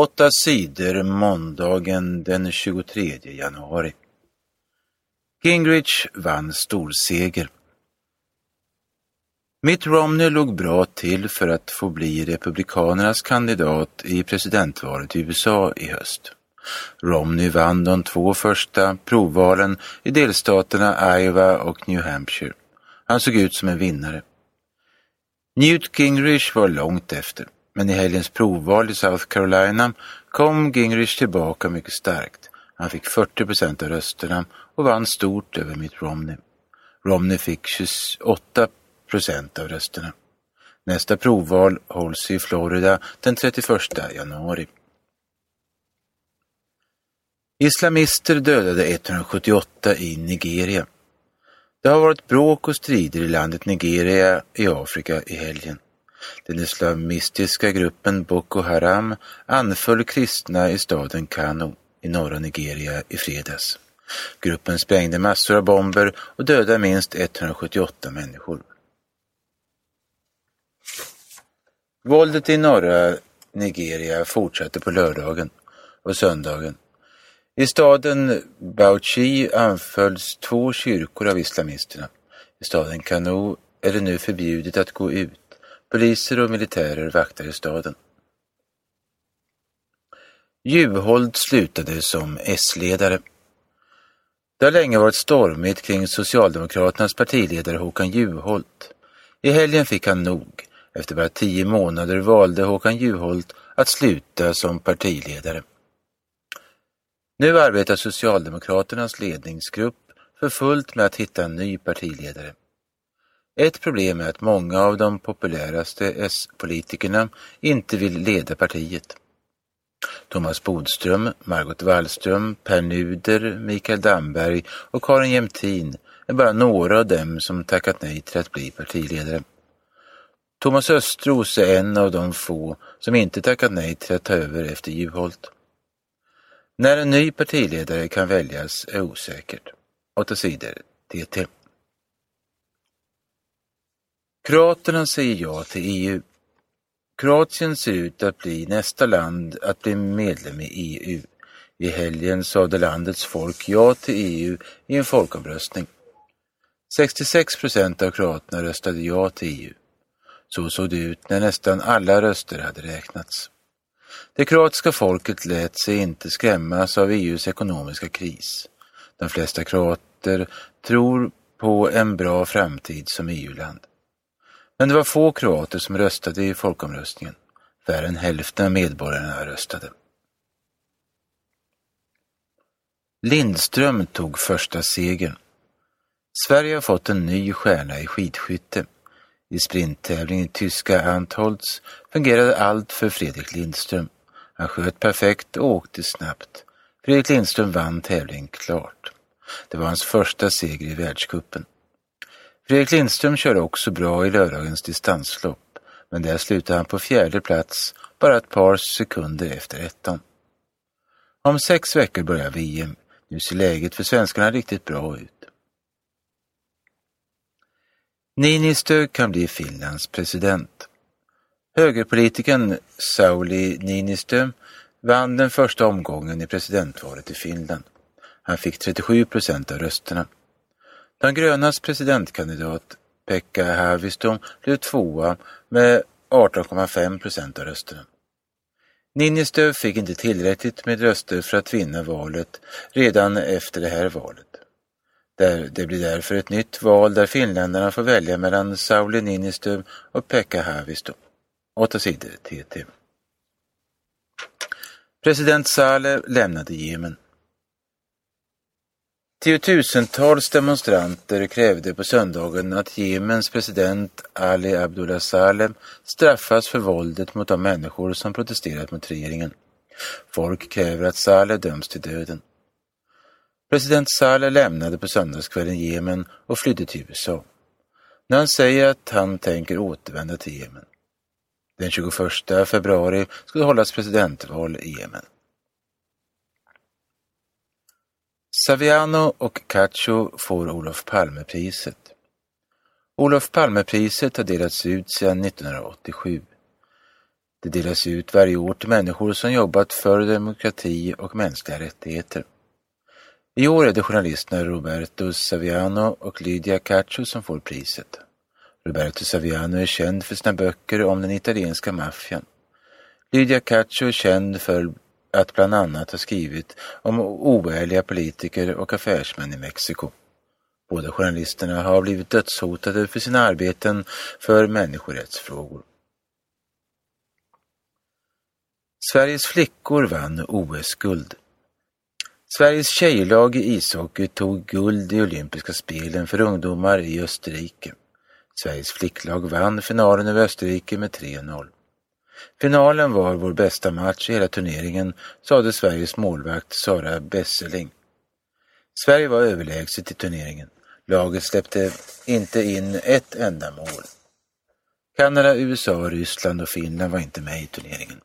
Åtta sidor måndagen den 23 januari. Gingrich vann storseger. Mitt Romney låg bra till för att få bli Republikanernas kandidat i presidentvalet i USA i höst. Romney vann de två första provvalen i delstaterna Iowa och New Hampshire. Han såg ut som en vinnare. Newt Gingrich var långt efter, men i helgens provval i South Carolina kom Gingrich tillbaka mycket starkt. Han fick 40 procent av rösterna och vann stort över Mitt Romney. Romney fick 28 procent av rösterna. Nästa provval hålls i Florida den 31 januari. Islamister dödade 178 i Nigeria. Det har varit bråk och strider i landet Nigeria i Afrika i helgen. Den islamistiska gruppen Boko Haram anföll kristna i staden Kano i norra Nigeria i fredags. Gruppen sprängde massor av bomber och dödade minst 178 människor. Våldet i norra Nigeria fortsatte på lördagen och söndagen. I staden Bauchi anfölls två kyrkor av islamisterna. I staden Kano är det nu förbjudet att gå ut. Poliser och militärer vaktar i staden. Juholt slutade som S-ledare. Det har länge varit stormigt kring Socialdemokraternas partiledare Håkan Juholt. I helgen fick han nog. Efter bara tio månader valde Håkan Juholt att sluta som partiledare. Nu arbetar Socialdemokraternas ledningsgrupp för fullt med att hitta en ny partiledare. Ett problem är att många av de populäraste S-politikerna inte vill leda partiet. Thomas Bodström, Margot Wallström, Per Nuder, Mikael Damberg och Karin Jämtin är bara några av dem som tackat nej till att bli partiledare. Thomas Östros är en av de få som inte tackat nej till att ta över efter Juholt. När en ny partiledare kan väljas är osäkert. Åtta sidor TT. Kroaterna säger ja till EU. Kroatien ser ut att bli nästa land att bli medlem i EU. I helgen sade landets folk ja till EU i en folkomröstning. 66 procent av kroaterna röstade ja till EU. Så såg det ut när nästan alla röster hade räknats. Det kroatiska folket lät sig inte skrämmas av EUs ekonomiska kris. De flesta kroater tror på en bra framtid som EU-land. Men det var få kroater som röstade i folkomröstningen. Färre än hälften av medborgarna röstade. Lindström tog första segern. Sverige har fått en ny stjärna i skidskytte. I sprinttävlingen i tyska Antholz fungerade allt för Fredrik Lindström. Han sköt perfekt och åkte snabbt. Fredrik Lindström vann tävlingen klart. Det var hans första seger i världskuppen. Fredrik Lindström körde också bra i lördagens distanslopp, men där slutade han på fjärde plats, bara ett par sekunder efter ettan. Om sex veckor börjar VM. Nu ser läget för svenskarna riktigt bra ut. Niinistö kan bli Finlands president. Högerpolitikern Sauli Niinistö vann den första omgången i presidentvalet i Finland. Han fick 37 procent av rösterna. De grönas presidentkandidat Pekka Haavisto blev tvåa med 18,5 procent av rösterna. Niinistö fick inte tillräckligt med röster för att vinna valet redan efter det här valet. Det blir därför ett nytt val där finländarna får välja mellan Sauli Niinistö och Pekka Haavisto. Åtta sidor TT. President Saleh lämnade Jemen. Tiotusentals demonstranter krävde på söndagen att Jemens president Ali Abdullah Saleh straffas för våldet mot de människor som protesterat mot regeringen. Folk kräver att Saleh döms till döden. President Saleh lämnade på söndagskvällen Jemen och flydde till USA. När han säger att han tänker återvända till Jemen. Den 21 februari ska det hållas presidentval i Jemen. Saviano och Cacho får Olof Palmepriset. Olof Palmepriset har delats ut sedan 1987. Det delas ut varje år till människor som jobbat för demokrati och mänskliga rättigheter. I år är det journalisterna Roberto Saviano och Lydia Caccio som får priset. Roberto Saviano är känd för sina böcker om den italienska maffian. Lydia Caccio är känd för att bland annat ha skrivit om oärliga politiker och affärsmän i Mexiko. Båda journalisterna har blivit dödshotade för sina arbeten för människorättsfrågor. Sveriges flickor vann OS-guld. Sveriges tjejlag i ishockey tog guld i olympiska spelen för ungdomar i Österrike. Sveriges flicklag vann finalen över Österrike med 3-0. Finalen var vår bästa match i hela turneringen, sade Sveriges målvakt Sara Besseling. Sverige var överlägset i turneringen. Laget släppte inte in ett enda mål. Kanada, USA, Ryssland och Finland var inte med i turneringen.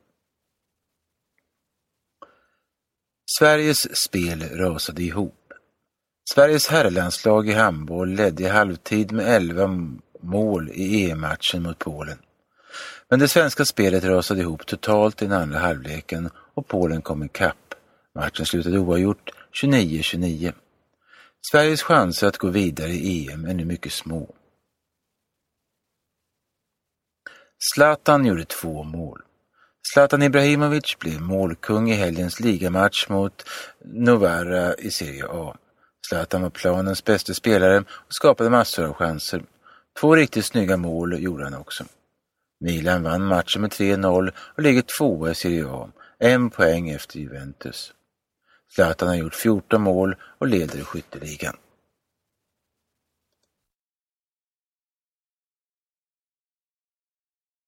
Sveriges spel rasade ihop. Sveriges herrlandslag i handboll ledde i halvtid med 11 mål i EM-matchen mot Polen. Men det svenska spelet rasade ihop totalt i den andra halvleken och Polen kom ikapp. Matchen slutade oavgjort 29-29. Sveriges chanser att gå vidare i EM är nu mycket små. Zlatan gjorde två mål. Zlatan Ibrahimovic blev målkung i helgens ligamatch mot Novara i Serie A. Zlatan var planens bästa spelare och skapade massor av chanser. Två riktigt snygga mål gjorde han också. Milan vann matchen med 3-0 och ligger tvåa i Serie A, en poäng efter Juventus. Zlatan har gjort 14 mål och leder skytteligan.